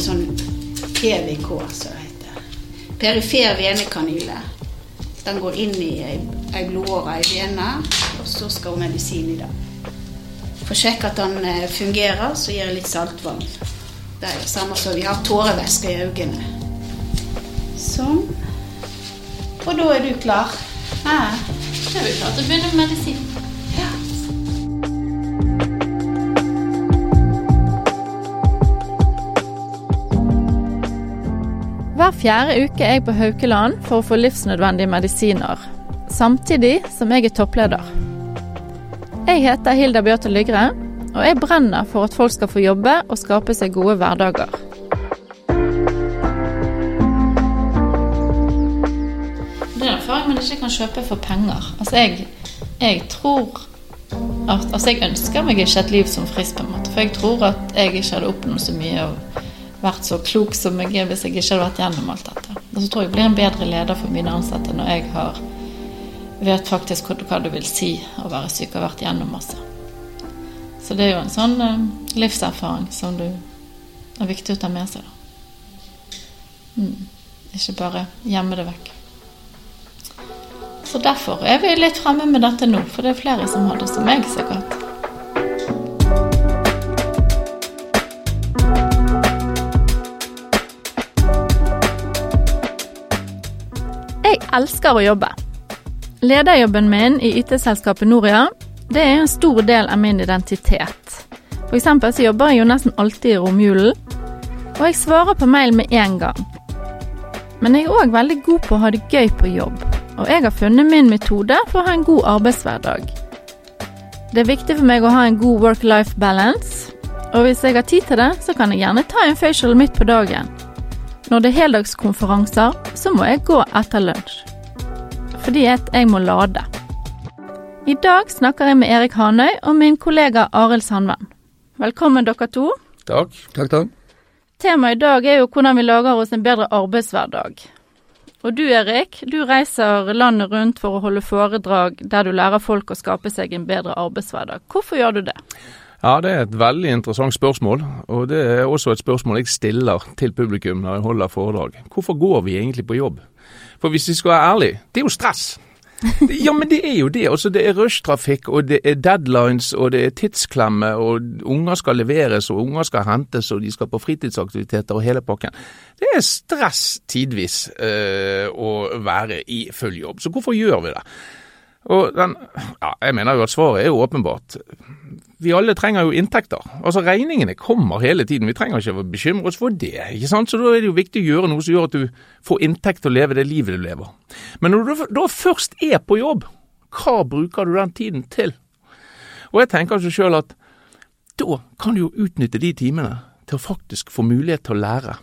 sånn PVK, som det heter. Perifer venekanyle. Den går inn i ei blodåre i vene, og så skal hun medisin i det. For å sjekke at den eh, fungerer, så gir jeg litt saltvann. Det er det samme som vi har tårevæske i øynene. Sånn. Og da er du klar. Ja. Da er vi klare til å begynne med medisin. Hver fjerde uke er jeg på Haukeland for å få livsnødvendige medisiner, samtidig som jeg er toppleder. Jeg heter Hilda Bjørte Lygre, og jeg brenner for at folk skal få jobbe og skape seg gode hverdager. Det er en erfaring man ikke kan kjøpe for penger. Altså, jeg, jeg tror at Altså, jeg ønsker meg ikke et liv som frisk, på en måte. For jeg tror at jeg ikke hadde oppnådd så mye og vært så klok som jeg er hvis jeg ikke hadde vært gjennom alt dette. Og så tror jeg jeg blir en bedre leder for mine ansatte når jeg har vet faktisk hva, det vil si å være syk og har vært gjennom masse. Så det er jo en sånn eh, livserfaring som du er viktig å ta med seg. Mm. Ikke bare gjemme det vekk. Så derfor er vi litt fremme med dette nå, for det er flere som har det som meg, sikkert. Elsker å jobbe. Lederjobben min i IT-selskapet Noria, det er en stor del av min identitet. For eksempel så jobber jeg jo nesten alltid i romjulen, og jeg svarer på mail med en gang. Men jeg er òg veldig god på å ha det gøy på jobb, og jeg har funnet min metode for å ha en god arbeidshverdag. Det er viktig for meg å ha en god work-life balance, og hvis jeg har tid til det, så kan jeg gjerne ta en facial midt på dagen. Når det er heldagskonferanser, så må jeg gå etter lunsj. Fordi at jeg må lade. I dag snakker jeg med Erik Hanøy og min kollega Arild Sandven. Velkommen dere to. Takk. Takk, takk. Temaet i dag er jo hvordan vi lager oss en bedre arbeidshverdag. Og du Erik, du reiser landet rundt for å holde foredrag der du lærer folk å skape seg en bedre arbeidshverdag. Hvorfor gjør du det? Ja, det er et veldig interessant spørsmål, og det er også et spørsmål jeg stiller til publikum når jeg holder foredrag. Hvorfor går vi egentlig på jobb? For hvis vi skal være ærlige, det er jo stress. Ja, men det er jo det. Altså, det er rushtrafikk, og det er deadlines, og det er tidsklemme, og unger skal leveres, og unger skal hentes, og de skal på fritidsaktiviteter og hele pakken. Det er stress tidvis øh, å være i full jobb. Så hvorfor gjør vi det? Og den, ja, Jeg mener jo at svaret er jo åpenbart. Vi alle trenger jo inntekter. Altså Regningene kommer hele tiden. Vi trenger ikke å bekymre oss for det. ikke sant? Så Da er det jo viktig å gjøre noe som gjør at du får inntekt til å leve det livet du lever. Men når du da først er på jobb, hva bruker du den tiden til? Og jeg tenker altså sjøl at da kan du jo utnytte de timene til å faktisk få mulighet til å lære.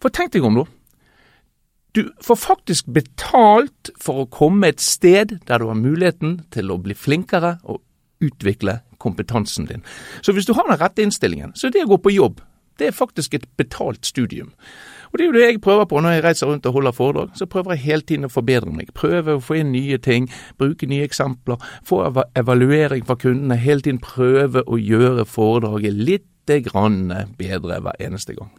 For tenk deg om, da. Du får faktisk betalt for å komme et sted der du har muligheten til å bli flinkere og utvikle kompetansen din. Så hvis du har den rette innstillingen, så er det å gå på jobb det er faktisk et betalt studium. Og Det er jo det jeg prøver på når jeg reiser rundt og holder foredrag. Så prøver jeg hele tiden å forbedre meg. Prøve å få inn nye ting, bruke nye eksempler, få evaluering fra kundene. Hele tiden prøve å gjøre foredraget litt bedre hver eneste gang.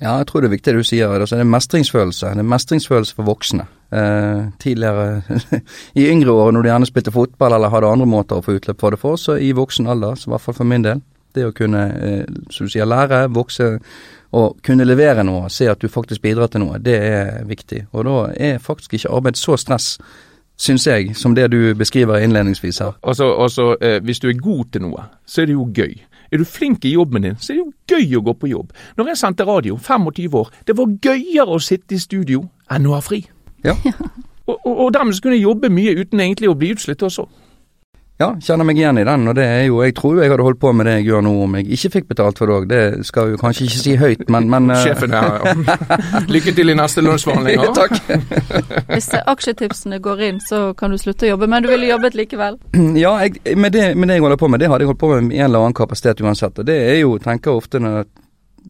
Ja, jeg tror det er viktig det du sier. Altså, det er mestringsfølelse. Det er mestringsfølelse for voksne. Eh, tidligere, i yngre år, når du gjerne spilte fotball eller hadde andre måter å få utløp for det for, så i voksen alder, så i hvert fall for min del, det å kunne, eh, som du sier, lære, vokse og kunne levere noe, se at du faktisk bidrar til noe, det er viktig. Og da er faktisk ikke arbeid så stress, syns jeg, som det du beskriver innledningsvis her. Altså, altså eh, hvis du er god til noe, så er det jo gøy. Er du flink i jobben din, så er det jo gøy å gå på jobb. Når jeg sendte radio, 25 år, det var gøyere å sitte i studio enn å ha fri. Ja. Og, og, og dermed kunne jeg jobbe mye uten egentlig å bli utslitt også. Ja, kjenner meg igjen i den, og det er jo Jeg tror jo jeg hadde holdt på med det jeg gjør nå om jeg ikke fikk betalt for det òg. Det skal jeg jo kanskje ikke si høyt, men, men eh, Sjefen her, ja. Lykke til i neste lønnsforhandling. Ja, takk. Hvis aksjetipsene går inn, så kan du slutte å jobbe, men du ville jobbet likevel. Ja, jeg, med, det, med det jeg holder på med, det hadde jeg holdt på med i en eller annen kapasitet uansett. Og det er jo, tenker ofte når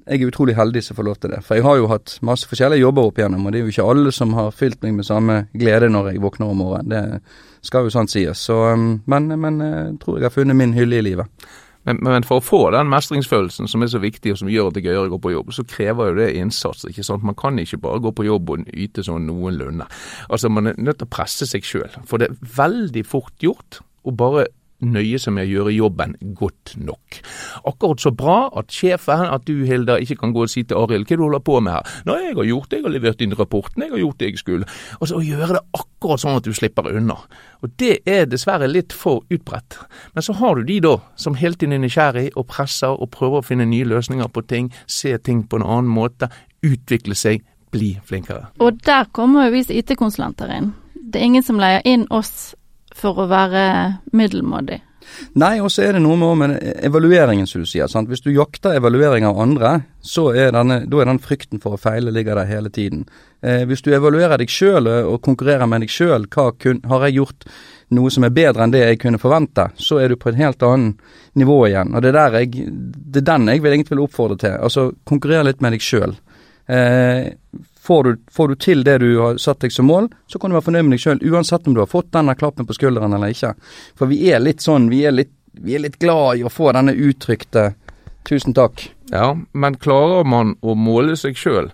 jeg er utrolig heldig som får lov til det. For jeg har jo hatt masse forskjellige jobber opp igjennom, og det er jo ikke alle som har fylt meg med samme glede når jeg våkner om morgenen. Det skal jo sant sies. Så, um, men, men jeg tror jeg har funnet min hylle i livet. Men, men, for å få den mestringsfølelsen som er så viktig og som gjør at det er gøyere å gå på jobb, så krever jo det innsats. ikke sant? Man kan ikke bare gå på jobb og yte sånn noenlunde. Altså Man er nødt til å presse seg sjøl. For det er veldig fort gjort å bare nøye seg med å gjøre jobben godt nok. Akkurat så bra at sjefen, at du Hilda, ikke kan gå og si til Arild hva du holder på med her. Nei, jeg har gjort det, jeg har levert inn rapporten, jeg har gjort det jeg skulle. Altså å gjøre det akkurat sånn at du slipper unna. Og Det er dessverre litt for utbredt. Men så har du de da som hele tiden er nysgjerrig og presser og prøver å finne nye løsninger på ting, se ting på en annen måte, utvikle seg, bli flinkere. Og der kommer jo vi IT-konsulenter inn. Det er ingen som leier inn oss for å være middelmådig. Nei, og så er det noe med, med evalueringen, som du sier. Sant? Hvis du jakter evaluering av andre, så er denne, da er den frykten for å feile ligger der hele tiden. Eh, hvis du evaluerer deg sjøl og konkurrerer med deg sjøl, har jeg gjort noe som er bedre enn det jeg kunne forvente, så er du på et helt annet nivå igjen. Og det er, jeg, det er den jeg vil egentlig vil oppfordre til. Altså, konkurrere litt med deg sjøl. Eh, Får du, får du, til det du har satt deg som mål, så kan du være fornøyd med deg sjøl, uansett om du har fått denne klappen på skulderen eller ikke. For vi er litt sånn, vi er litt, vi er litt glad i å få denne uttrykte 'tusen takk'. Ja, men klarer man å måle seg sjøl?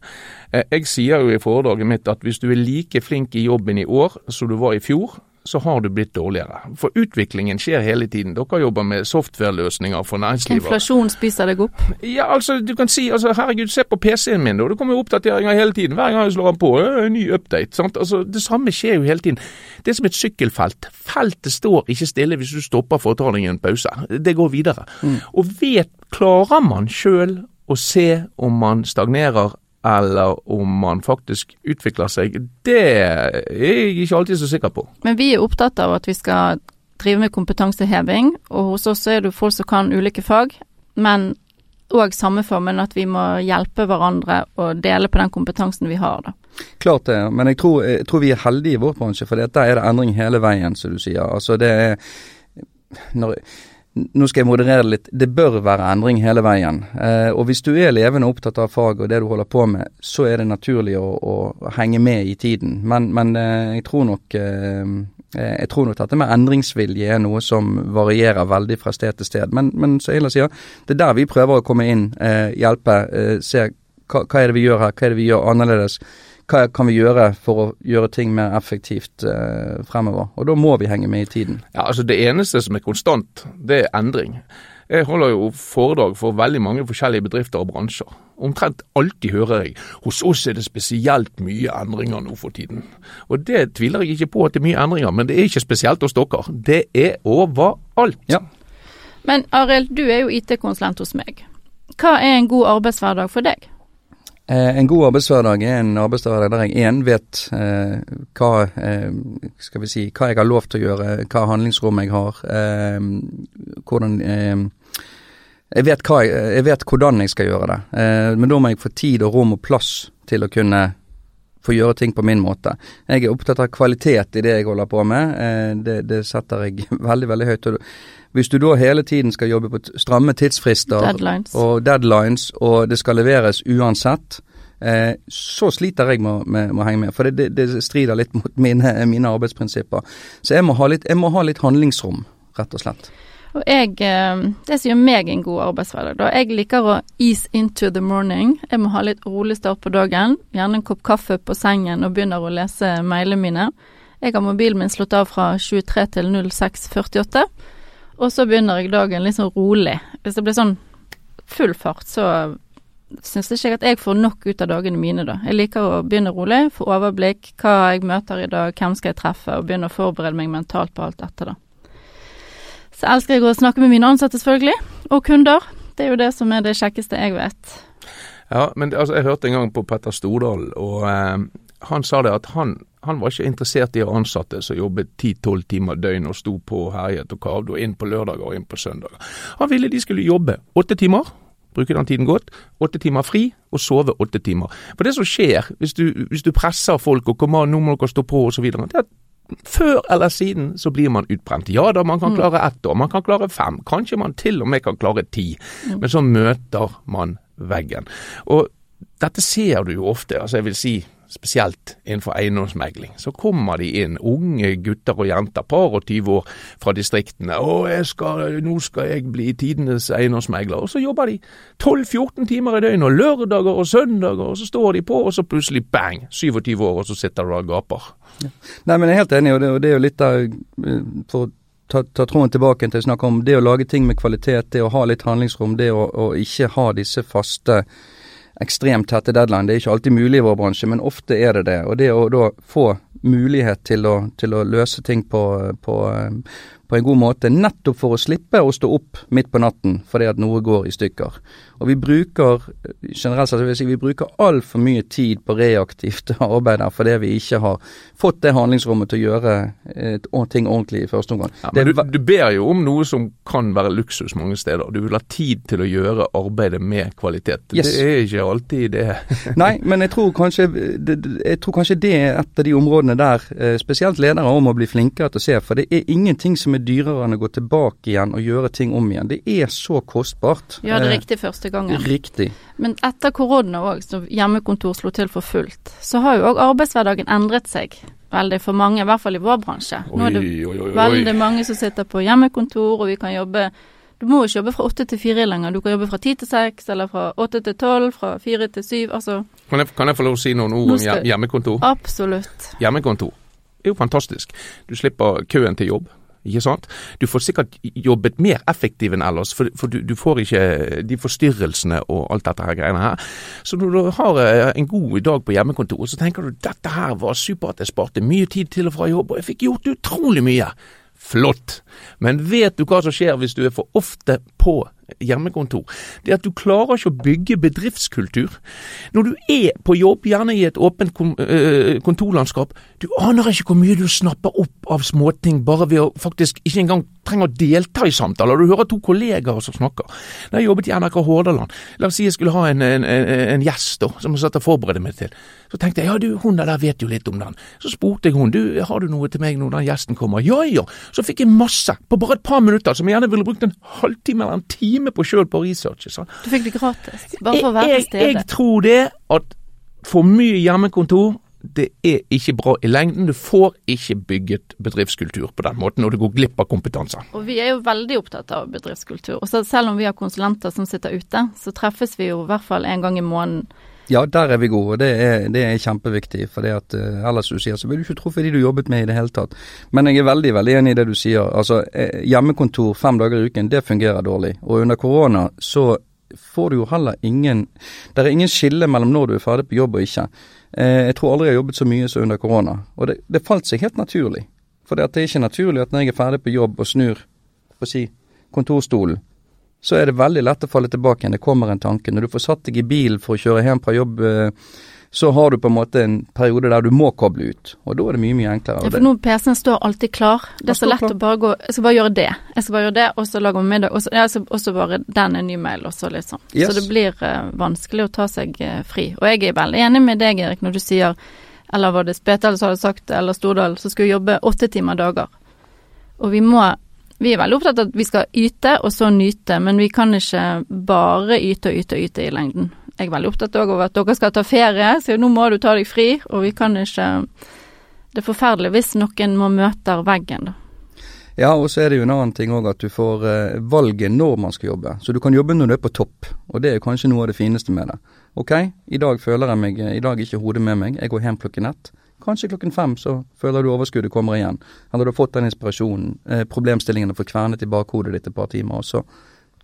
Eh, jeg sier jo i foredraget mitt at hvis du er like flink i jobben i år som du var i fjor, så har du blitt dårligere. For utviklingen skjer hele tiden. Dere jobber med software-løsninger for næringslivet. Inflasjon spiser deg opp? Ja, altså du kan si altså herregud, se på PC-en min, da. Det kommer jo oppdateringer hele tiden. Hver gang jeg slår den på, en ny update. sant? Altså Det samme skjer jo hele tiden. Det er som et sykkelfelt. Feltet står ikke stille hvis du stopper for å ta deg en pause. Det går videre. Mm. Og vet, klarer man sjøl å se om man stagnerer eller om man faktisk utvikler seg, det er jeg ikke alltid så sikker på. Men vi er opptatt av at vi skal drive med kompetanseheving, og hos oss er det folk som kan ulike fag, men òg samme formen at vi må hjelpe hverandre og dele på den kompetansen vi har. da. Klart det, men jeg tror, jeg tror vi er heldige i vår bransje, for der er det endring hele veien, som du sier. Altså det er når nå skal jeg moderere litt. Det bør være endring hele veien. Eh, og hvis du er levende opptatt av faget og det du holder på med, så er det naturlig å, å henge med i tiden. Men, men eh, jeg tror nok eh, jeg tror nok dette med endringsvilje er noe som varierer veldig fra sted til sted. Men, men så Eila sier, det er der vi prøver å komme inn, eh, hjelpe, eh, se hva, hva, er det vi gjør her, hva er det vi gjør annerledes hva kan vi gjøre for å gjøre ting mer effektivt eh, fremover? Og da må vi henge med i tiden. Ja, altså Det eneste som er konstant, det er endring. Jeg holder jo foredrag for veldig mange forskjellige bedrifter og bransjer. Omtrent alltid hører jeg hos oss er det spesielt mye endringer nå for tiden. Og det tviler jeg ikke på at det er mye endringer, men det er ikke spesielt hos dere. Det er overalt. Ja. Men Arild, du er jo IT-konsulent hos meg. Hva er en god arbeidshverdag for deg? Eh, en god arbeidshverdag er en arbeidshverdag der jeg én vet eh, hva, eh, skal vi si, hva jeg har lov til å gjøre, hva handlingsrom jeg har, eh, hvordan eh, jeg vet, jeg, jeg vet, hvordan jeg skal gjøre det, eh, men da må jeg få tid og rom og plass til å kunne få gjøre ting på min måte. Jeg er opptatt av kvalitet i det jeg holder på med. Det, det setter jeg veldig, veldig høyt. Hvis du da hele tiden skal jobbe på stramme tidsfrister deadlines. og deadlines, og det skal leveres uansett, eh, så sliter jeg med, med, med, å henge med. For det, det, det strider litt mot mine, mine, arbeidsprinsipper. Så jeg må, litt, jeg må, ha litt, handlingsrom, rett og slett. Og jeg, eh, Det som gjør meg en god arbeidshverdag, da. Jeg liker å ease into the morning. Jeg må ha litt rolig start på dagen. Gjerne en kopp kaffe på sengen og begynner å lese mailene mine. Jeg har mobilen min slått av fra 23 til 06.48. Og så begynner jeg dagen litt sånn rolig. Hvis det blir sånn full fart, så syns ikke jeg at jeg får nok ut av dagene mine, da. Jeg liker å begynne rolig, få overblikk, hva jeg møter i dag, hvem skal jeg treffe, og begynne å forberede meg mentalt på alt dette, da. Så elsker jeg å snakke med mine ansatte, selvfølgelig, og kunder. Det er jo det som er det kjekkeste jeg vet. Ja, men altså, jeg hørte en gang på Petter Stordalen, og eh, han sa det at han han var ikke interessert i å ansatte som jobbet 10-12 timer døgn og sto på og herjet og kavde, og inn på lørdager og inn på søndager. Han ville de skulle jobbe åtte timer, bruke den tiden godt, åtte timer fri og sove åtte timer. For det som skjer hvis du, hvis du presser folk og kommer, nå må dere stå på osv., det er at før eller siden så blir man utbrent. Ja da, man kan mm. klare ett år, man kan klare fem, kanskje man til og med kan klare ti. Mm. Men så møter man veggen. Og dette ser du jo ofte. altså jeg vil si spesielt innenfor eiendomsmegling, så kommer de inn, unge gutter og jenter, par og 20 år fra distriktene. 'Å, skal, nå skal jeg bli tidenes eiendomsmegler.' Og så jobber de 12-14 timer i døgnet, og lørdager og søndager, og så står de på, og så plutselig bang, 27 år, og så sitter du og gaper. Ja. Nei, men jeg er helt enig, og det, og det er jo litt av eh, For ta, ta tråden tilbake til å snakke om det å lage ting med kvalitet, det å ha litt handlingsrom, det å, å ikke ha disse faste ekstremt tette deadline. Det er ikke alltid mulig i vår bransje, men ofte er det det. Og det å da få mulighet til å, til å løse ting på, på, på, en god måte, nettopp for å slippe å stå opp midt på natten fordi at noe går i stykker. Og vi bruker generelt sett vil si, vi bruker altfor mye tid på reaktivt arbeid der fordi vi ikke har fått det handlingsrommet til å gjøre et, ting ordentlig i første omgang. Ja, men du, du, ber jo om noe som kan være luksus mange steder. Du vil ha tid til å gjøre arbeidet med kvalitet. Yes. Det er ikke alltid det. Nei, men jeg tror, kanskje, jeg tror kanskje det er et av de områdene der eh, spesielt ledere om å bli flinkere til å se. For det er ingenting som er dyrere enn å gå tilbake igjen og gjøre ting om igjen. Det er så kostbart. Gjør det eh, riktig første gangen. Riktig. Men etter korona òg, som hjemmekontor slo til for fullt, så har jo òg arbeidshverdagen endret seg veldig for mange, i hvert fall i vår bransje. Nå er det oi, oi, oi, veldig mange som sitter på hjemmekontor, og vi kan jobbe Du må ikke jobbe fra åtte til fire lenger. Du kan jobbe fra ti til seks, eller fra åtte til tolv, fra fire til syv. Altså kan jeg, kan jeg få lov å si noen ord om hjemmekontor? Absolutt. Hjemmekontor er jo fantastisk. Du slipper køen til jobb. Ikke sant? Du får sikkert jobbet mer effektivt enn ellers, for, for du, du, får ikke de forstyrrelsene og alt dette her greiene her. Så når du har eh, en god dag på hjemmekontoret, så tenker du dette her var supert, jeg sparte mye tid til og fra jobb, og jeg fikk gjort utrolig mye. Flott. Men vet du hva som skjer hvis du er for ofte på hjemmekontor? Det er at du klarer ikke å bygge bedriftskultur. Når du er på jobb, gjerne i et åpent eh, kontorlandskap, du aner ikke hvor mye du snapper opp av småting bare ved å faktisk ikke engang trenger å delta i samtaler. Du hører to kollegaer som snakker. Da jeg jobbet i NRK Hordaland, la oss si jeg skulle ha en, en, en, gjest da, som jeg satt og forberedte meg til. Så tenkte jeg ja, du, hun der vet jo litt om den. Så spurte jeg hun du, har du noe til meg når den gjesten kommer? Ja ja. Så fikk jeg masse på bare et par minutter som jeg gjerne ville brukt en halvtime eller en time på sjøl på research. Sånn. Du fikk det gratis, bare for å være til stede? Jeg, jeg tror det at for mye hjemmekontor det er ikke bra i lengden. Du får ikke bygget bedriftskultur på den måten, og du går glipp av kompetanse. Og Vi er jo veldig opptatt av bedriftskultur. og Selv om vi har konsulenter som sitter ute, så treffes vi jo i hvert fall en gang i måneden ja, der er vi gode, og det er, det er kjempeviktig. For det at uh, ellers du sier, så vil du ikke truffet de du jobbet med i det hele tatt. Men jeg er veldig veldig enig i det du sier. Altså, eh, Hjemmekontor fem dager i uken, det fungerer dårlig. Og under korona så får du jo heller ingen Det er ingen skille mellom når du er ferdig på jobb og ikke. Eh, jeg tror aldri jeg har jobbet så mye som under korona. Og det, det falt seg helt naturlig. For det, det er ikke naturlig at når jeg er ferdig på jobb og snur på si, kontorstolen, så er det veldig lett å falle tilbake igjen. Det kommer en tanke. Når du får satt deg i bilen for å kjøre hjem fra jobb, eh, så har du på en måte en periode der du må koble ut. Og da er det mye, mye enklere. Ja, for nå PC-en står alltid klar. Det er så lett klar. å bare gå Jeg skal bare gjøre det. Jeg skal bare gjøre det, og så lage middag. Og så, ja, så, bare den en ny mail, og så liksom. Yes. Så det blir uh, vanskelig å ta seg uh, fri. Og jeg er veldig enig med deg, Erik, når du sier eller var det Spetel som hadde sagt, eller Stordal, som skulle jobbe åtte timer dager. Og vi må vi er veldig opptatt av at vi skal yte, og så nyte, men vi kan ikke bare yte og yte og yte i lengden. Jeg er veldig opptatt av at dere skal ta ferie, så nå må du ta deg fri, og vi kan ikke Det er forferdelig hvis noen må møte veggen, da. Ja, og så er det jo en annen ting òg, at du får eh, valget når man skal jobbe. Så du kan jobbe når du er på topp, og det er kanskje noe av det fineste med det. Ok, i dag føler jeg meg I dag er ikke hodet med meg, jeg går hjem klokken ett. Kanskje klokken fem så føler du overskuddet kommer igjen. Eller du har fått den inspirasjonen, eh, problemstillingene får kvernet i bakhodet ditt et par timer, og så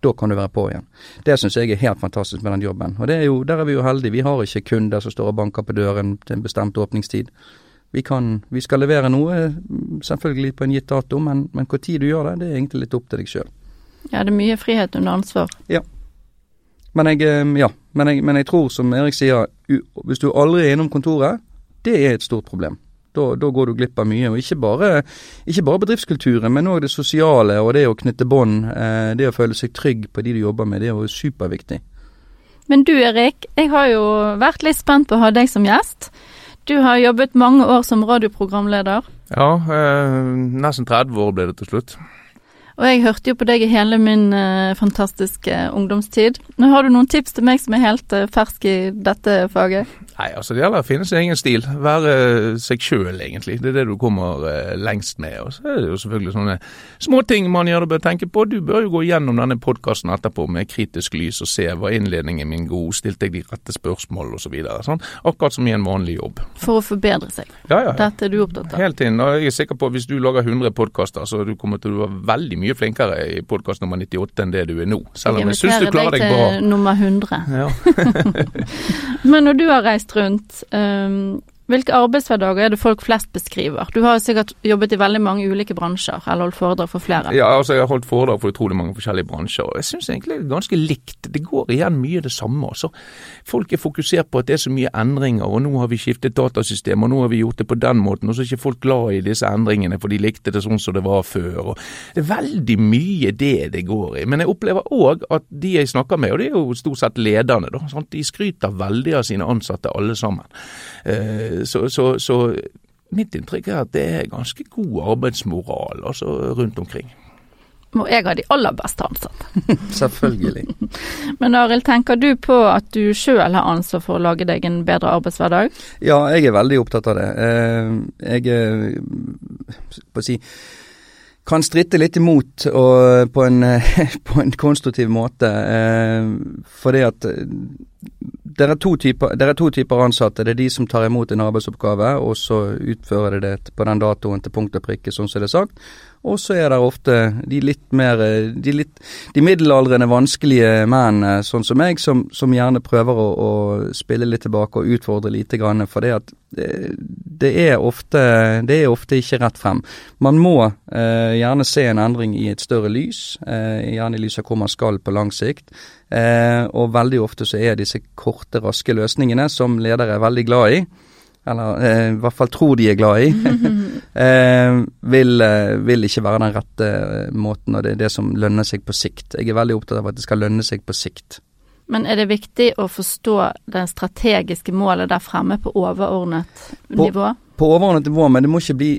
da kan du være på igjen. Det syns jeg er helt fantastisk med den jobben. Og det er jo, der er vi jo heldige. Vi har ikke kunder som står og banker på døren til en bestemt åpningstid. Vi, kan, vi skal levere noe, selvfølgelig på en gitt dato, men hvor tid du gjør det, det er egentlig litt opp til deg sjøl. Ja, det er mye frihet under ansvar. Ja. Men jeg, eh, ja, men jeg, men jeg tror, som Erik sier, hvis du aldri er innom kontoret, det er et stort problem. Da, da, går du glipp av mye. Og ikke bare, ikke bare bedriftskulturen, men òg det sosiale og det å knytte bånd. Eh, det å føle seg trygg på de du jobber med, det er jo superviktig. Men du Erik, jeg har jo vært litt spent på å ha deg som gjest. Du har jobbet mange år som radioprogramleder. Ja, eh, nesten 30 år ble det til slutt. Og jeg hørte jo på deg i hele min eh, fantastiske ungdomstid. Nå Har du noen tips til meg som er helt eh, fersk i dette faget? Nei, altså det gjelder å finne sin egen stil. Være seg sjøl, egentlig. Det er det du kommer eh, lengst med. Og så er det jo selvfølgelig sånne småting man gjør og bør tenke på. Du bør jo gå gjennom denne podkasten etterpå med kritisk lys og se var innledningen min god, stilte jeg de rette spørsmål osv. Sånn. Akkurat som i en vanlig jobb. For å forbedre seg. Ja, ja. Dette er du opptatt av. Helt inn. Og jeg er sikker på at hvis du lager 100 podkaster, så du kommer til å være veldig mye flinkere i podkast nummer 98 enn det du er nå. Selv om jeg syns du klarer deg bra. Jeg inviterer deg til nummer 100. Ja. Men når du har reist rundt, um, hvilke arbeidshverdager er det folk flest beskriver? Du har jo sikkert jobbet i veldig mange ulike bransjer, eller holdt foredrag for flere. Ja, altså jeg har holdt foredrag for utrolig mange forskjellige bransjer, og jeg syns egentlig det er ganske likt. Det går igjen mye det samme. altså. Folk er fokusert på at det er så mye endringer, og nå har vi skiftet datasystem, og nå har vi gjort det på den måten, og så er ikke folk glad i disse endringene, for de likte det sånn som det var før. og Det er veldig mye det det går i. Men jeg opplever òg at de jeg snakker med, og det er jo stort sett lederne, da, sant? de skryter veldig av sine ansatte alle sammen. Eh, så, så, så, mitt inntrykk er at det er ganske god arbeidsmoral altså rundt omkring. Og jeg har de aller beste ansatte. Selvfølgelig. Men Arild, tenker du på at du sjøl har ansvar for å lage deg en bedre arbeidshverdag? Ja, jeg er veldig opptatt av det. Jeg er på å si kan stritte litt imot og på en, på en konstruktiv måte. Fordi at det er, det er to typer ansatte. Det er de som tar imot en arbeidsoppgave, og så utfører de det på den datoen til punkt og prikke, sånn som det er sagt. Og så er det ofte de litt mer De, litt, de middelaldrende, vanskelige mennene, sånn som meg, som, som gjerne prøver å, å, spille litt tilbake og utfordre lite grann. For det, at det, det, er ofte, det er ofte ikke rett frem. Man må eh, gjerne se en endring i et større lys, eh, gjerne i lys av hvor man skal på lang sikt. Eh, og veldig ofte så er disse korte, raske løsningene, som ledere er veldig glad i, eller eh, i hvert fall tror de er glad i, eh, vil, eh, vil, ikke være den rette eh, måten, og det er det som lønner seg på sikt. Jeg er veldig opptatt av at det skal lønne seg på sikt. Men er det viktig å forstå det strategiske målet der fremme på overordnet på, nivå? På overordnet nivå, men det må ikke bli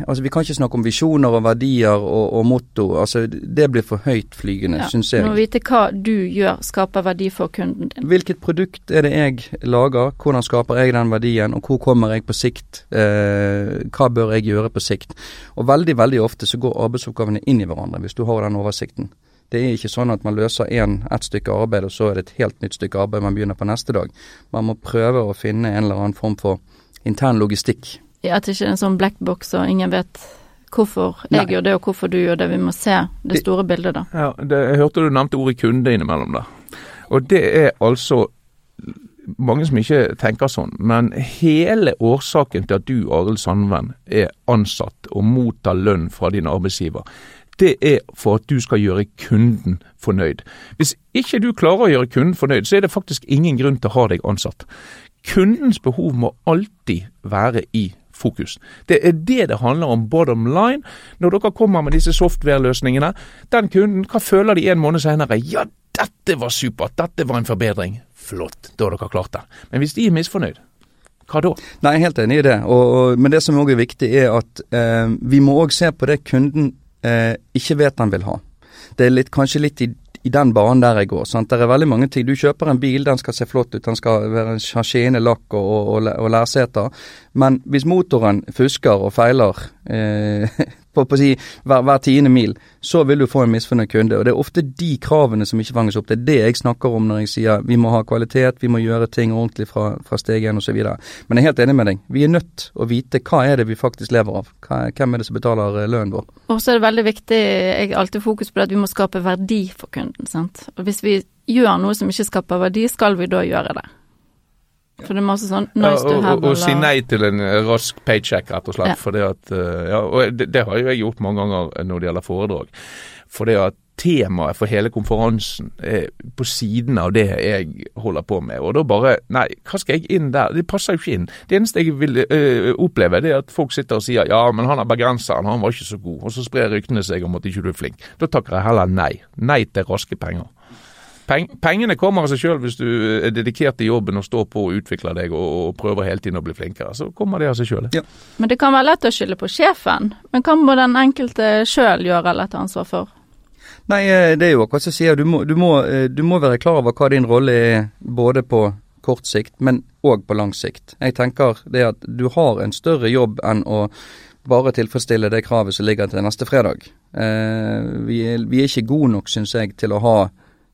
Altså, vi kan ikke snakke om visjoner og verdier og, og motto. Altså, det blir for høytflygende, ja, syns jeg. Du må vite hva du gjør skaper verdi for kunden din. Hvilket produkt er det jeg lager, hvordan skaper jeg den verdien, og hvor kommer jeg på sikt? Eh, hva bør jeg gjøre på sikt? Og veldig, veldig ofte så går arbeidsoppgavene inn i hverandre, hvis du har den oversikten. Det er ikke sånn at man løser én, ett stykke arbeid, og så er det et helt nytt stykke arbeid man begynner på neste dag. Man må prøve å finne en eller annen form for intern logistikk. Ja, At det ikke er en sånn black box og ingen vet hvorfor jeg Nei. gjør det og hvorfor du gjør det. Vi må se det, det store bildet, da. Ja, det, Jeg hørte du nevnte ordet kunde innimellom da. Og det er altså mange som ikke tenker sånn, men hele årsaken til at du, Arild Sandven, er ansatt og mottar lønn fra din arbeidsgiver, det er for at du skal gjøre kunden fornøyd. Hvis ikke du klarer å gjøre kunden fornøyd, så er det faktisk ingen grunn til å ha deg ansatt. Kundens behov må alltid være i fokus. Det er det det handler om bottom line. Når dere kommer med disse software-løsningene, den kunden, hva føler de en måned senere? Ja, dette var supert, dette var en forbedring. Flott, da har dere klart det. Men hvis de er misfornøyd, hva da? Nei, jeg er helt enig i det. Og, og, men det som òg er viktig, er at eh, vi må òg se på det kunden eh, ikke vet han vil ha. Det er litt, kanskje litt i, i den banen der jeg går. Sant? Det er veldig mange ting. Du kjøper en bil, den skal se flott ut, den skal være ha skinnende lakk og, og, og lærseter. Men hvis motoren fusker og feiler eh, på, på si, hver, hver, tiende mil, så vil du få en misfornøyd kunde. Og Det er ofte de kravene som ikke fanges opp. Det er det jeg snakker om når jeg sier vi må ha kvalitet, vi må gjøre ting ordentlig fra, fra steg én osv. Men jeg er helt enig med deg. Vi er nødt å vite hva er det vi faktisk lever av. Hva, hvem er det som betaler eh, lønnen vår. Og så er det veldig viktig, jeg har alltid fokus på det, at vi må skape verdi for kunden. sant? Og Hvis vi gjør noe som ikke skaper verdi, skal vi da gjøre det? For det er masse sånn nice to have. Og, si nei til en rask paycheck, rett og slett. Ja. For det at, eh, ja, og det, det, har jo jeg gjort mange ganger når det gjelder foredrag. For det at temaet for hele konferansen er på siden av det jeg holder på med. Og da bare Nei, hva skal jeg inn der? Det passer jo ikke inn. Det eneste jeg vil øh, oppleve, det er at folk sitter og sier ja, men han er bergenseren, han var ikke så god. Og så sprer ryktene seg om at ikke du er flink. Da takker jeg heller nei. Nei til raske penger. Peng, pengene kommer av seg sjøl hvis du er dedikert til jobben og står på og utvikler deg og, og prøver hele tiden å bli flinkere. Så kommer det av seg sjøl. Ja. Men det kan være lett å skylde på sjefen. Men hva må den enkelte sjøl gjøre eller ta ansvar for? Nei, eh, det er jo akkurat som jeg sier. Du må, du, må, eh, du må, være klar over hva din rolle er både på, kort sikt, men òg på lang sikt. Jeg tenker det at du har en større jobb enn å bare tilfredsstille det kravet som ligger til neste fredag. Eh, vi, er, vi, er, ikke gode nok, syns jeg, til å ha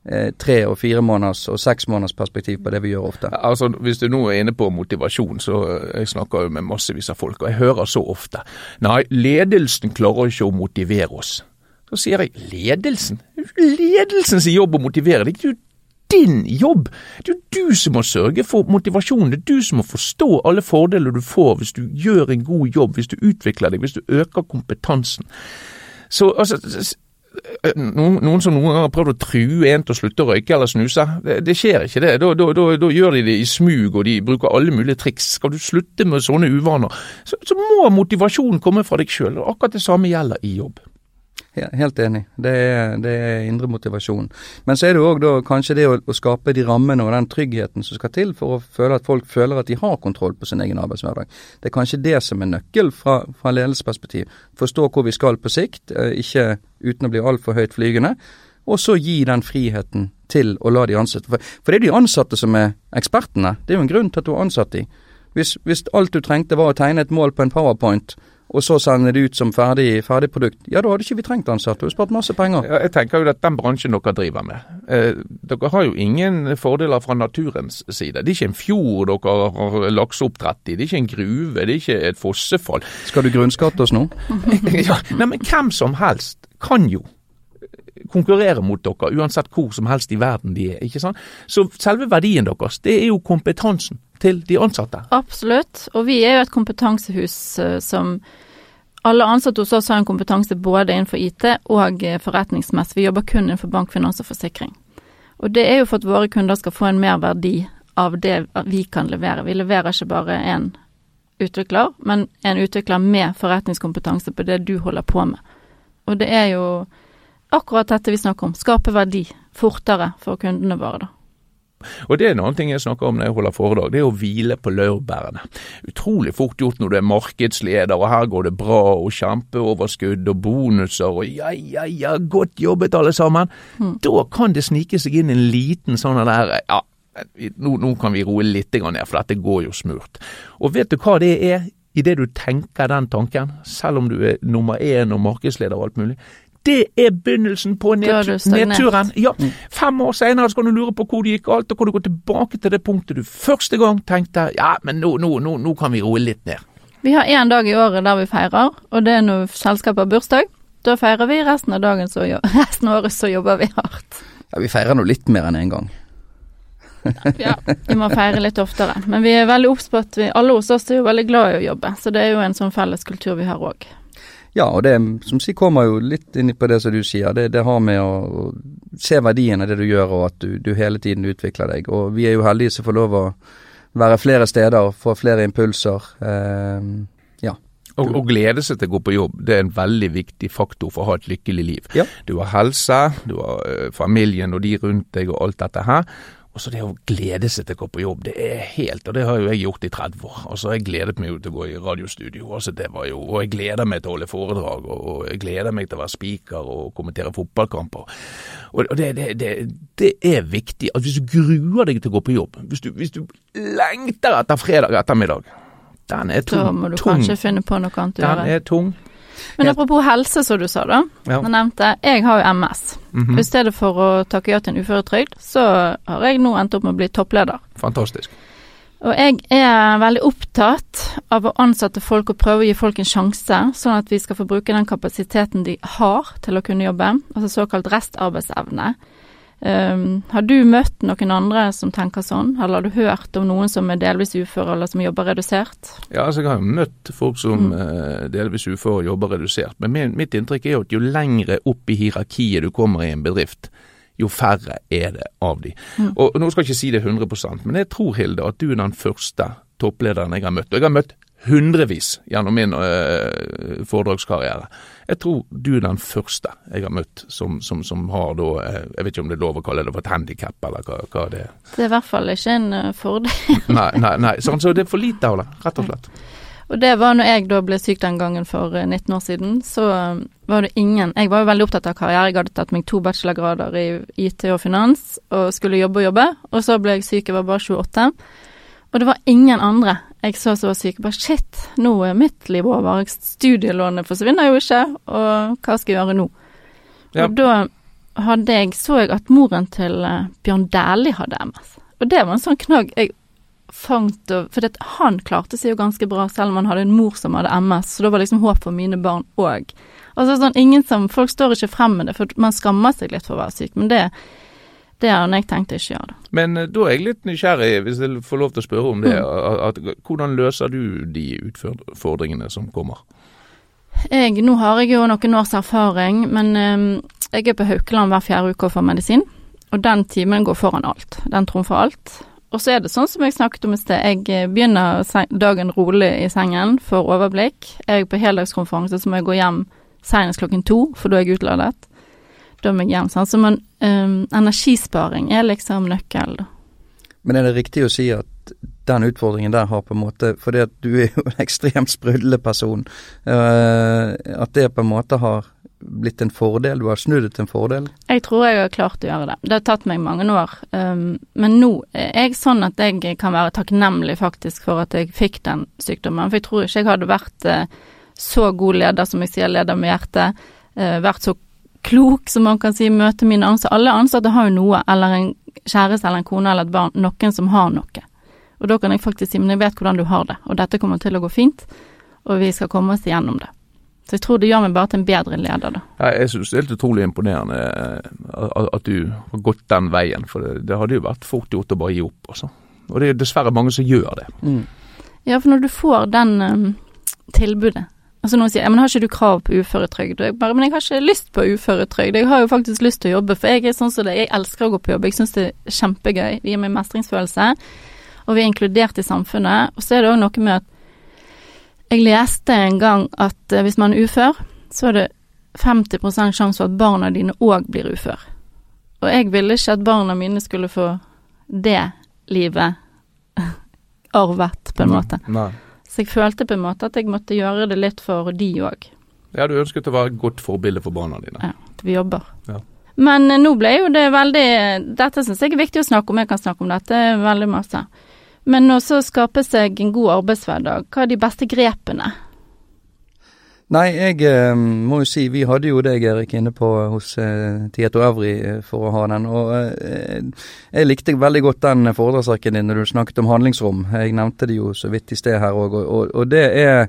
eh, tre og fire måneders og seks måneders perspektiv på det vi gjør ofte. Altså, Hvis du nå er inne på motivasjon, så jeg snakker jo med massevis av folk, og jeg hører så ofte Nei, ledelsen klarer ikke å motivere oss. Så sier jeg ledelsen? Ledelsens jobb å motivere. Det er jo din jobb. Det er jo du som må sørge for motivasjonen. Det er du som må forstå alle fordeler du får hvis du gjør en god jobb, hvis du utvikler deg, hvis du øker kompetansen. Så altså noen, noen, som noen ganger har prøvd å true en til å slutte å røyke eller snuse. Det, det skjer ikke det. Da, da, da, da, gjør de det i smug, og de bruker alle mulige triks. Skal du slutte med sånne uvaner, så, så må motivasjonen komme fra deg sjøl. Akkurat det samme gjelder i jobb. Helt enig. Det er, det er indre motivasjon. Men så er det òg kanskje det å, å, skape de rammene og den tryggheten som skal til for å føle at folk føler at de har kontroll på sin egen arbeidshverdag. Det er kanskje det som er nøkkel fra, fra ledelsesperspektiv. Forstå hvor vi skal på sikt, eh, ikke uten å bli altfor høyt flygende. Og så gi den friheten til å la de ansatte. For, for det er de ansatte som er ekspertene. Det er jo en grunn til at du har ansatt de. Hvis, hvis alt du trengte var å tegne et mål på en powerpoint, og så sender det ut som ferdig, ferdig, produkt, ja da hadde ikke vi trengt ansatte. Du har spart masse penger. Ja, jeg tenker jo at den bransjen dere driver med, eh, dere har jo ingen fordeler fra naturens side. Det er ikke en fjord dere har lakseoppdrett i, det er ikke en gruve, det er ikke et fossefall. Skal du grunnskatte oss nå? ja, nei, men hvem som helst kan jo konkurrere mot dere, uansett hvor som helst i verden de er. ikke sant? Så selve verdien deres, det er jo kompetansen til de ansatte. Absolutt, og vi er jo et kompetansehus uh, som alle ansatte hos oss har en kompetanse både innenfor IT og uh, forretningsmessig. Vi jobber kun innenfor bank, finans og forsikring. Og det er jo for at våre kunder skal få en mer verdi av det vi kan levere. Vi leverer ikke bare en utvikler, men en utvikler med forretningskompetanse på det du holder på med. Og det er jo akkurat dette vi snakker om. Skape verdi fortere for kundene våre, da. Og det er en annen ting jeg snakker om når jeg holder foredrag, det er å hvile på laurbærene. Utrolig fort gjort når du er markedsleder og her går det bra og kjempeoverskudd og bonuser og ja, ja, ja, godt jobbet alle sammen. Mm. Da kan det snike seg inn en liten sånn der ja, nå, nå, kan vi roe litt ned, for dette går jo smurt. Og vet du hva det er idet du tenker den tanken, selv om du er nummer én og markedsleder og alt mulig? Det er begynnelsen på nedturen. Ja, mm. Fem år senere skal du lure på hvor det gikk galt, og kan du gå tilbake til det punktet du første gang tenkte ja, men nå, nå, nå, nå kan vi roe litt ned. Vi har én dag i året der vi feirer, og det er når selskapet har bursdag. Da feirer vi, resten av, dagen så, resten av året så jobber vi hardt. Ja, Vi feirer nå litt mer enn én en gang. ja, vi må feire litt oftere. Men vi er veldig obs på at vi, alle hos oss er jo veldig glad i å jobbe, så det er jo en sånn felles kultur vi har òg. Ja, og det som sier, kommer jo litt inn på det som du sier. Det, det har med å, se verdien av det du gjør, og at du, du, hele tiden utvikler deg. Og vi er jo heldige som får lov å være flere steder, få flere impulser. Eh, ja. Og, og, glede seg til å gå på jobb, det er en veldig viktig faktor for å ha et lykkelig liv. Ja. Du har helse, du har uh, familien og de rundt deg og alt dette her. Og så det å glede seg til å gå på jobb, det er helt Og det har jo jeg gjort i 30 år. Altså, jeg gledet meg jo til å gå i radiostudio. Altså, det var jo, Og jeg gleder meg til å holde foredrag, og jeg gleder meg til å være speaker og kommentere fotballkamper. Og det, det, det, det er viktig at hvis du gruer deg til å gå på jobb, hvis du, hvis du lengter etter fredag ettermiddag den er tung. Da må du tung. kanskje finne på noe annet å gjøre. Den er tung. Men apropos helse, som du sa da. Ja. Jeg nevnte, jeg har jo MS. Mm -hmm. I stedet for å takke ja til en uføretrygd, så har jeg nå endt opp med å bli toppleder. Fantastisk. Og jeg er veldig opptatt av å ansette folk og prøve å gi folk en sjanse, sånn at vi skal få bruke den kapasiteten de har til å kunne jobbe, altså såkalt restarbeidsevne. Um, har du møtt noen andre som tenker sånn, eller har du hørt om noen som er delvis uføre eller som jobber redusert? Ja, altså jeg har møtt folk som mm. uh, delvis uføre og jobber redusert. Men min, mitt inntrykk er jo at jo lengre opp i hierarkiet du kommer i en bedrift, jo færre er det av de. Mm. Og Nå skal jeg ikke si det 100% men jeg tror Hilde at du er den første topplederen jeg har møtt. Og jeg har møtt hundrevis gjennom min uh, foredragskarriere. Jeg tror du er den første jeg har møtt som, som, som har da øh, Jeg vet ikke om det er lov å kalle det for et handikap, eller hva, hva, det er. Det er i hvert fall ikke en uh, fordel. nei, nei, nei. Sånn, så det er for lite av det, rett og slett. Og det var når jeg da ble syk den gangen for eh, 19 år siden, så eh, var det ingen Jeg var jo veldig opptatt av karriere. Jeg hadde tatt meg to bachelorgrader i IT og finans og skulle jobbe og jobbe. Og så ble jeg syk, jeg var bare 28. Og det var ingen andre jeg så var syke. Bare shit, nå er mitt liv over. Studielånet forsvinner jo ikke, og hva skal jeg gjøre nå? Ja. Og da hadde jeg, så jeg at moren til eh, Bjørn Dæhlie hadde MS. Og det var en sånn knagg jeg fangt og For det, han klarte seg jo ganske bra, selv om han hadde en mor som hadde MS, så da var liksom håp for mine barn òg. Altså sånn, ingen som Folk står ikke frem med det, for man skammer seg litt for å være syk, men det det har jeg tenkt å ikke gjøre. det. Men eh, da er jeg litt nysgjerrig, hvis jeg får lov til å spørre om det. At, at, hvordan løser du de utfordringene som kommer? Jeg, nå har jeg jo noen års erfaring, men um, jeg er på Haukeland hver fjerde uke og får medisin. Og den timen går foran alt. Den trumfer alt. Og så er det sånn som jeg snakket om i sted, jeg eh, begynner dagen rolig i sengen, får overblikk. Er jeg på heldagskonferanse, så må jeg gå hjem senest klokken to, for da er jeg utladet. Da jeg hjem. Sant? Så man, um, energisparing er liksom nøkkel, da. Men er det riktig å si at den utfordringen der har på en måte Fordi at du er jo en ekstremt sprudlende person. eh, at det på en måte har blitt en fordel? Du har snudd det til en fordel? Jeg tror jeg har klart å gjøre det. Det har tatt meg mange år. Um, men nå er jeg sånn at jeg kan være takknemlig faktisk for at jeg fikk den sykdommen. For jeg tror ikke jeg hadde vært uh, så god leder, som jeg sier, leder med hjertet. Uh, vært så klok, som man kan si, møte mine ansatte. Alle ansatte har jo noe, eller en kjæreste eller en kone eller et barn, noen som har noe. Og da kan jeg faktisk si, men jeg vet hvordan du har det, og dette kommer til å gå fint, og vi skal komme oss igjennom det. Så jeg tror det gjør meg bare til en bedre leder, da. Ja, jeg synes det er helt utrolig imponerende eh, at, du har gått den veien. For det, hadde jo vært fort gjort å bare gi opp. Også. Og det er dessverre mange som gjør det. Ja, for når du får den um, tilbudet Altså noen sier ja, men har ikke du krav på uføretrygd? Og jeg bare, men jeg har ikke lyst på uføretrygd. Jeg har jo faktisk lyst til å jobbe, for jeg er sånn som det. Jeg elsker å gå på jobb. Jeg syns det er kjempegøy. Det gir meg mestringsfølelse. Og vi er inkludert i samfunnet. Og så er det òg noe med at jeg leste en gang at eh, hvis man er ufør, så er det 50 sjanse for at barna dine òg blir ufør. Og jeg ville ikke at barna mine skulle få det livet arvet, på en måte. Nei. Så jeg følte på en måte at jeg måtte gjøre det litt for de òg. Ja, du ønsket å være et godt forbilde for barna dine. Ja, at vi jobber. Ja. Men eh, nå ble jo det veldig Dette syns jeg er viktig å snakke om. Jeg kan snakke om dette veldig masse. Men å skape seg en god arbeidshverdag, hva er de beste grepene? Nei, jeg eh, må jo si vi hadde jo deg, Erik, inne på hos eh, Tieto Evry eh, for å ha den. Og eh, jeg likte veldig godt den foredragsrekken din når du snakket om handlingsrom. Jeg nevnte det jo så vidt i sted her òg, og, og, og det er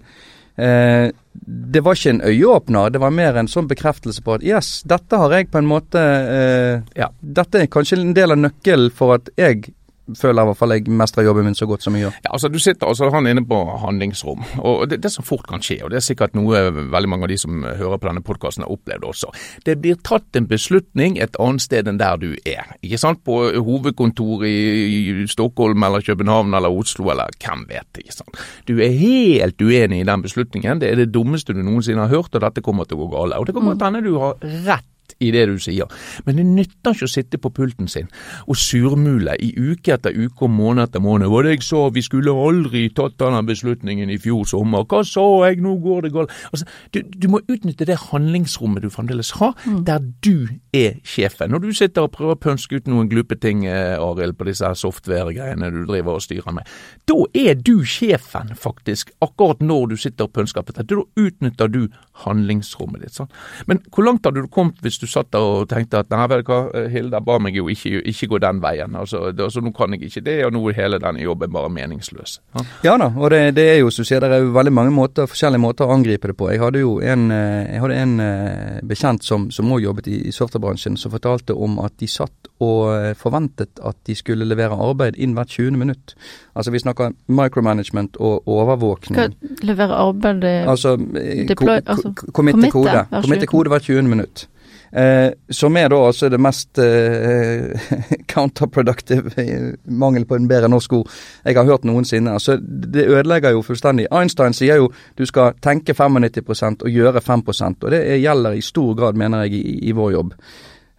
eh, Det var ikke en øyeåpner, det var mer en sånn bekreftelse på at yes, dette har jeg på en måte eh, Ja. Dette er kanskje en del av nøkkelen for at jeg føler i hvert fall jeg mestrer jobben min så godt som jeg gjør. Ja, altså Du sitter altså han inne på handlingsrom, og det, det som fort kan skje, og det er sikkert noe veldig mange av de som hører på denne podkasten har opplevd også, det blir tatt en beslutning et annet sted enn der du er. Ikke sant? På hovedkontor i, Stockholm eller København eller Oslo eller hvem vet. ikke sant? Du er helt uenig i den beslutningen. Det er det dummeste du noensinne har hørt, og dette kommer til å gå galt. Og det kommer til å hende du har rett i det du sier, men det nytter ikke å sitte på pulten sin og surmule i uke etter uke og måned etter måned. Hva var det jeg sa, vi skulle aldri tatt denne beslutningen i fjor sommer, hva sa jeg, nå går det galt. Altså, du, du må utnytte det handlingsrommet du fremdeles har, der du er sjefen. Når du sitter og prøver å pønske ut noen glupe ting, eh, Arild, på disse software-greiene du driver og styrer med, da er du sjefen, faktisk, akkurat når du sitter og pønsker på dette. Da utnytter du handlingsrommet ditt. sant? Men hvor langt hadde du kommet hvis du satt der og tenkte at nei, vet du hva, Hilda ba meg jo ikke, ikke gå den veien, altså, det, altså nå kan jeg ikke det, og nå er hele denne jobben bare meningsløs. Ja? Ja da, og det, det er jo som du sier, det er jo veldig mange måter, forskjellige måter å angripe det på. Jeg hadde jo en, eh, jeg hadde en eh, bekjent som som også jobbet i, i softwarebransjen, som fortalte om at de satt og eh, forventet at de skulle levere arbeid inn hvert 20. minutt. Altså vi snakker micromanagement og overvåkning. Hva levere arbeid Altså, Deploy- altså, committe kode. Committe 20. kode hvert 20. minutt. Eh, som er da altså det mest eh, counterproductive, eh, mangel på en bedre norsk ord, jeg har hørt noensinne. Altså, det ødelegger jo fullstendig. Einstein sier jo du skal tenke 95% og gjøre 5% og det er- gjelder i stor grad, mener jeg, i, i vår jobb.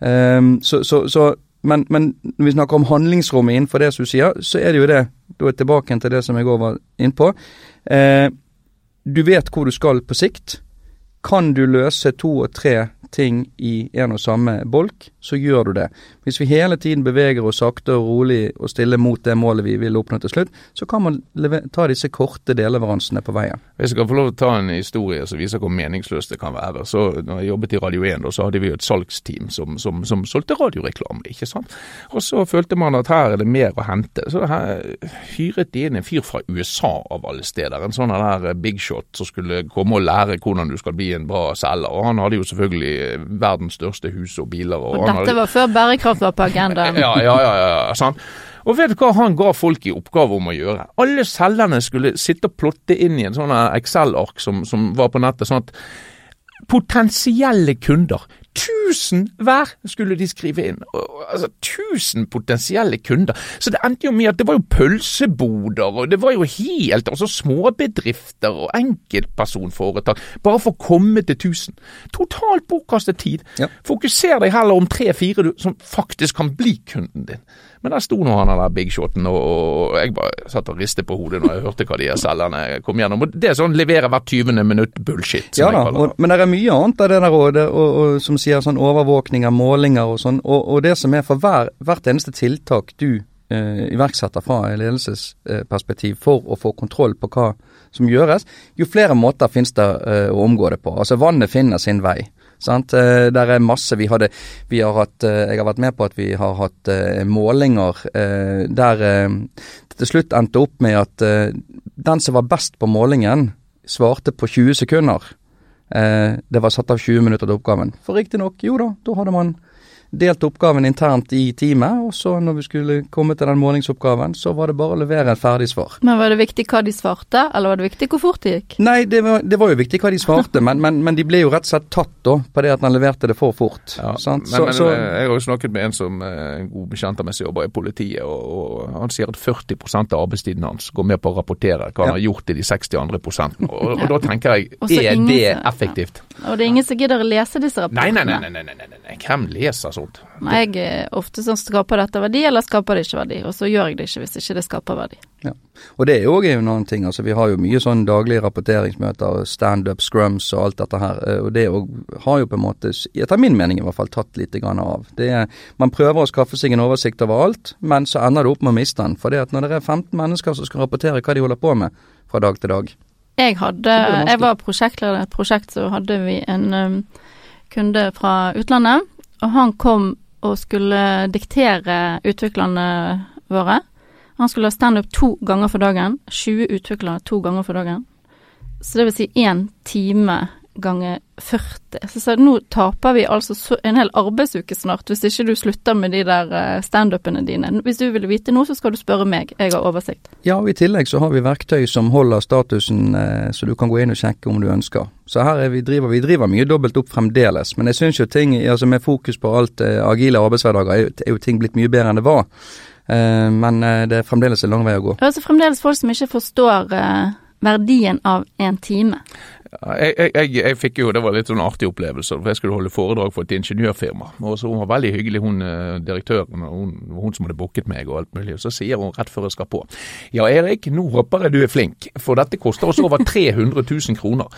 Eh, så, så, så, men, men når vi snakker om handlingsrommet innenfor det som du sier, så er det jo det, da er tilbake til det som jeg òg var innpå. Eh, du vet hvor du skal på sikt. Kan du løse to og tre ting i en og samme bolk, så gjør du det. Hvis vi hele tiden beveger oss sakte og rolig og stille mot det målet vi vil oppnå til slutt, så kan man ta disse korte deleveransene på veien. Hvis jeg kan få lov til å ta en historie som viser hvor meningsløst det kan være. Så når jeg jobbet i Radio 1, så hadde vi jo et salgsteam som, som, som solgte radioreklame, ikke sant. Og så følte man at her er det mer å hente. Så her hyret de inn en fyr fra USA av alle steder. En sånn der big shot som skulle komme og lære hvordan du skal bli en bra selger. Og han hadde jo selvfølgelig verdens største hus og biler. Og, og dette var før bærekraft var på agendaen. ja, ja, ja, ja, sant. Og vet du hva han ga folk i oppgave om å gjøre? Alle selgerne skulle sitte og plotte inn i en sånn Excel-ark som, som var på nettet. sånn at potensielle kunder. Tusen hver skulle de skrive inn. Altså Tusen potensielle kunder. Så det endte jo med at det var jo pølseboder, og det var jo helt altså småbedrifter og enkeltpersonforetak. Bare for å komme til tusen. Totalt bortkastet tid. Ja. Fokuser deg heller om tre-fire som faktisk kan bli kunden din. Men der sto nå han der big shoten, og, og, jeg bare satt og ristet på hodet når jeg hørte hva de selgerne kom gjennom. Og Det er sånn levere hvert 20. minutt bullshit. Ja da, og, men det er mye annet av det der og, og, som sier sånn overvåkninger, målinger og sånn. Og, det som er for hver, hvert eneste tiltak du eh, iverksetter fra et ledelsesperspektiv for å få kontroll på hva som gjøres, jo flere måter finnes det eh, å omgå det på. Altså Vannet finner sin vei. Sant? Eh, der er masse vi hadde vi har hatt, eh, Jeg har vært med på at vi har hatt uh, målinger der det til slutt endte opp med at den som var best på målingen, svarte på 20 sekunder. det var satt av 20 minutter til oppgaven. For riktignok, jo da, da hadde man delt oppgaven internt i teamet, og så når vi skulle komme til den målingsoppgaven, så var det bare å levere et ferdig svar. Men var det viktig hva de svarte, eller var det viktig hvor fort det gikk? Nei, det var, det var jo viktig hva de svarte, men, men, men, de ble jo rett og slett tatt da på det at han leverte det for fort. Ja, men, så, men så, jeg har jo snakket med en som er eh, en god bekjent av meg som jobber i politiet, og, og, han sier at 40% av arbeidstiden hans går med på å rapportere hva han har gjort i de 60 andre prosentene. Og, og, da tenker jeg, er det effektivt? Ja. Og det er ingen som gidder å lese disse rapportene? Nei, nei, nei, nei, nei, nei, nei. hvem leser sånt? Jeg er ofte sånn skaper dette verdi, eller skaper det ikke verdi? Og så gjør jeg det ikke hvis ikke det skaper verdi. Ja. Og det er jo òg en annen ting. altså Vi har jo mye sånn daglige rapporteringsmøter, standup, scrums og alt dette her. Eh, og det har jo på en måte, etter min mening i hvert fall, tatt litt grann av. Det er, man prøver å skaffe seg en oversikt over alt, men så ender det opp med å miste den. For det at når det er 15 mennesker som skal rapportere hva de holder på med fra dag til dag Jeg hadde, jeg var prosjektleder i et prosjekt så hadde vi en um, kunde fra utlandet. Og han kom og skulle diktere utviklerne våre. Han skulle ha standup to ganger for dagen. 20 utviklere to ganger for dagen. Så det vil si én time ganger 40. Så, så nå taper vi altså en hel arbeidsuke snart, hvis ikke du slutter med de der eh, standupene dine. Hvis du vil vite noe, så skal du spørre meg. Jeg har oversikt. Ja, og i tillegg så har vi verktøy som holder statusen, eh, så du kan gå inn og sjekke om du ønsker. Så her vi driver vi driver mye dobbelt opp fremdeles. Men jeg syns jo ting, altså med fokus på alt eh, agile arbeidshverdager, er, er jo ting blitt mye bedre enn det var. Eh, men det er fremdeles en lang vei å gå. Altså fremdeles folk som ikke forstår verdien av en time. Jeg, jeg, jeg, fikk jo, Det var litt sånn artig opplevelse. for Jeg skulle holde foredrag for et ingeniørfirma. og så Hun var veldig hyggelig, hun eh, direktøren. hun, hun som hadde booket meg og alt mulig. og Så sier hun rett før jeg skal på. Ja, Erik, nå håper jeg du er flink, for dette koster oss over 300 000 kroner.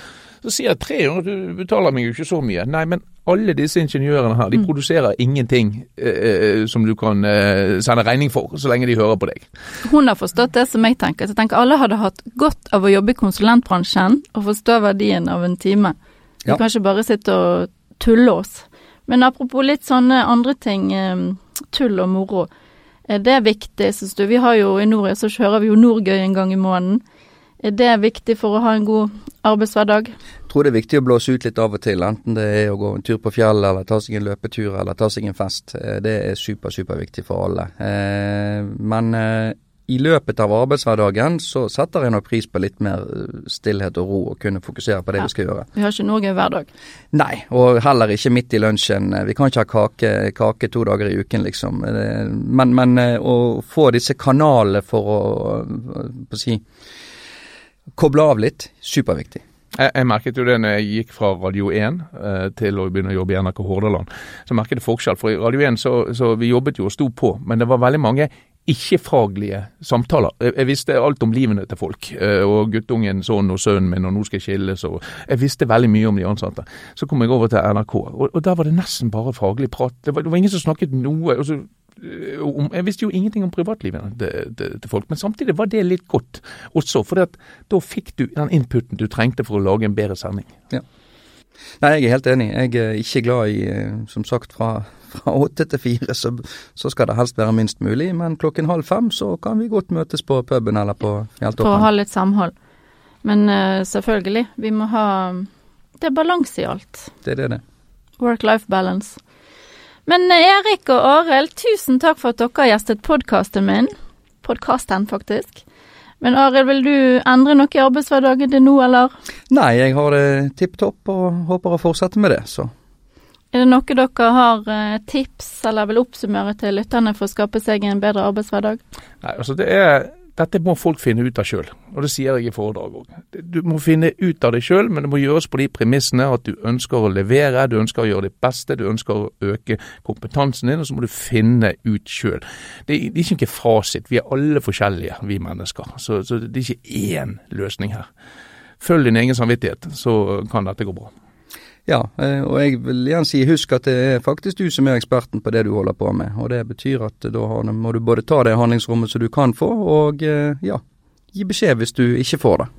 Så sier jeg 300, du betaler meg jo ikke så mye. Nei, men alle disse ingeniørene her, de mm. produserer ingenting eh, som du kan eh, sende regning for, så lenge de hører på deg. Hun har forstått det som jeg tenker. Så jeg tenker alle hadde hatt godt av å jobbe i konsulentbransjen og forstå verdien av en time. Vi ja. kan ikke bare sitte og tulle oss. Men apropos litt sånne andre ting, eh, tull og moro. Eh, det er viktig, syns du. Vi har jo i Norge, så kjører vi jo Norgøy en gang i måneden. Er det viktig for å ha en god arbeidshverdag? Jeg tror det er viktig å blåse ut litt av og til, enten det er å gå en tur på fjellet, eller ta seg en løpetur, eller ta seg en fest. Eh, det er super, superviktig for alle. Eh, men eh, i løpet av arbeidshverdagen så setter jeg nok pris på litt mer stillhet og ro, og kunne fokusere på det ja. vi skal gjøre. Vi har ikke noe hver dag? Nei, og heller ikke midt i lunsjen. Vi kan ikke ha kake, kake to dager i uken, liksom. Men, men å få disse kanalene for å, å si Koble av litt. Superviktig. Jeg, jeg, merket jo det når jeg gikk fra Radio 1 eh, til å begynne å jobbe i NRK Hordaland. Så merket jeg forskjell. For i Radio 1 så, så vi jobbet jo og sto på, men det var veldig mange ikke-faglige samtaler. Jeg, jeg visste alt om livene til folk, eh, og guttungen sånn og sønnen min, og nå skal jeg skilles, og jeg visste veldig mye om de ansatte. Så kom jeg over til NRK, og, og der var det nesten bare faglig prat. Det var, det var ingen som snakket noe. og så om, jeg visste jo ingenting om privatlivet til, folk, men samtidig var det litt godt også. For da fikk du den inputen du trengte for å lage en bedre sending. Ja. Nei, jeg er helt enig. Jeg er ikke glad i, eh, som sagt, fra fra åtte til fire, så, så, skal det helst være minst mulig. Men klokken halv fem så kan vi godt møtes på puben eller på Fjelltoppen. For å ha litt samhold. Men uh, selvfølgelig, vi må ha Det er balanse i alt. Det er det, det. Work-life balance. Men uh, Erik og Arild, tusen takk for at dere har gjestet podkasten min. Podkasten, faktisk. Men Arild, vil du endre noe i arbeidshverdagen din nå, eller? Nei, jeg har det tipp topp og håper å fortsette med det, så. Er det noe dere har eh, tips eller vil oppsummere til lytterne for å skape seg en bedre arbeidshverdag? Nei, altså det er, Dette må folk finne ut av sjøl, og det sier jeg i foredrag òg. Du må finne ut av det sjøl, men det må gjøres på de premissene at du ønsker å levere, du ønsker å gjøre ditt beste, du ønsker å øke kompetansen din, og så må du finne ut sjøl. Det, det, er ikke en fasit, vi er alle forskjellige, vi mennesker. Så, så det er ikke én løsning her. Følg din egen samvittighet, så kan dette gå bra. Ja, eh, og jeg vil gjerne si husk at det er faktisk du som er eksperten på det du holder på med. Og det betyr at da må du både ta det handlingsrommet som du kan få, og eh, ja, gi beskjed hvis du ikke får det.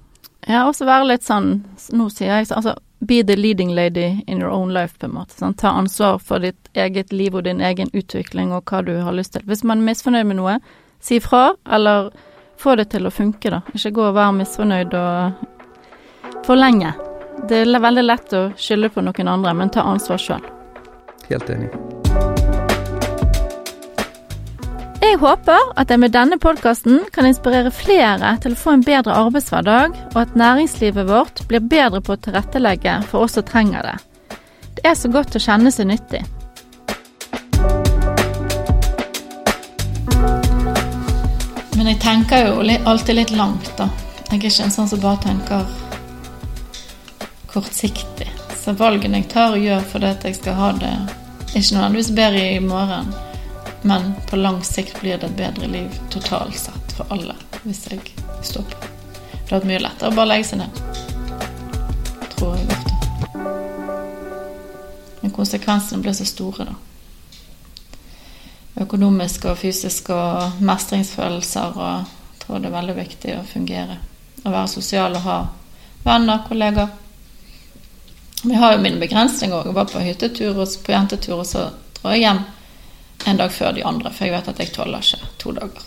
Ja, også være litt sånn, nå sier jeg altså be the leading lady in your own life, på en måte. Sånn. Ta ansvar for ditt eget liv og din egen utvikling og hva du har lyst til. Hvis man er misfornøyd med noe, si fra, eller få det til å funke, da. Ikke gå og være misfornøyd og for lenge. Det er veldig lett å skylde på noen andre, men ta ansvar sjøl. Helt enig. Jeg håper at jeg med denne podkasten kan inspirere flere til å få en bedre arbeidshverdag, og at næringslivet vårt blir bedre på å tilrettelegge for oss som trenger det. Det er så godt å kjenne seg nyttig. Men jeg tenker jo alltid litt langt, da. Jeg er ikke en sånn som bare tenker kortsiktig. Så valgene jeg tar gjør fordi at jeg skal ha det ikke nødvendigvis bedre i morgen, men på lang sikt blir det et bedre liv totalt sett for alle hvis jeg står på. Det hadde vært mye lettere å bare legge seg ned. Tror jeg ofte. Men konsekvensene blir så store, da. Økonomiske og fysiske og mestringsfølelser og jeg tror det er veldig viktig å fungere. Å være sosial og ha venner, kollegaer. Vi har jo mine begrensninger òg. Jeg var på hyttetur og på jentetur, og så drar jeg hjem en dag før de andre, for jeg vet at jeg tåler ikke to dager.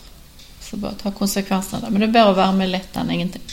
Så bare ta konsekvensene av det. Men det er bedre å være med litt enn ingenting.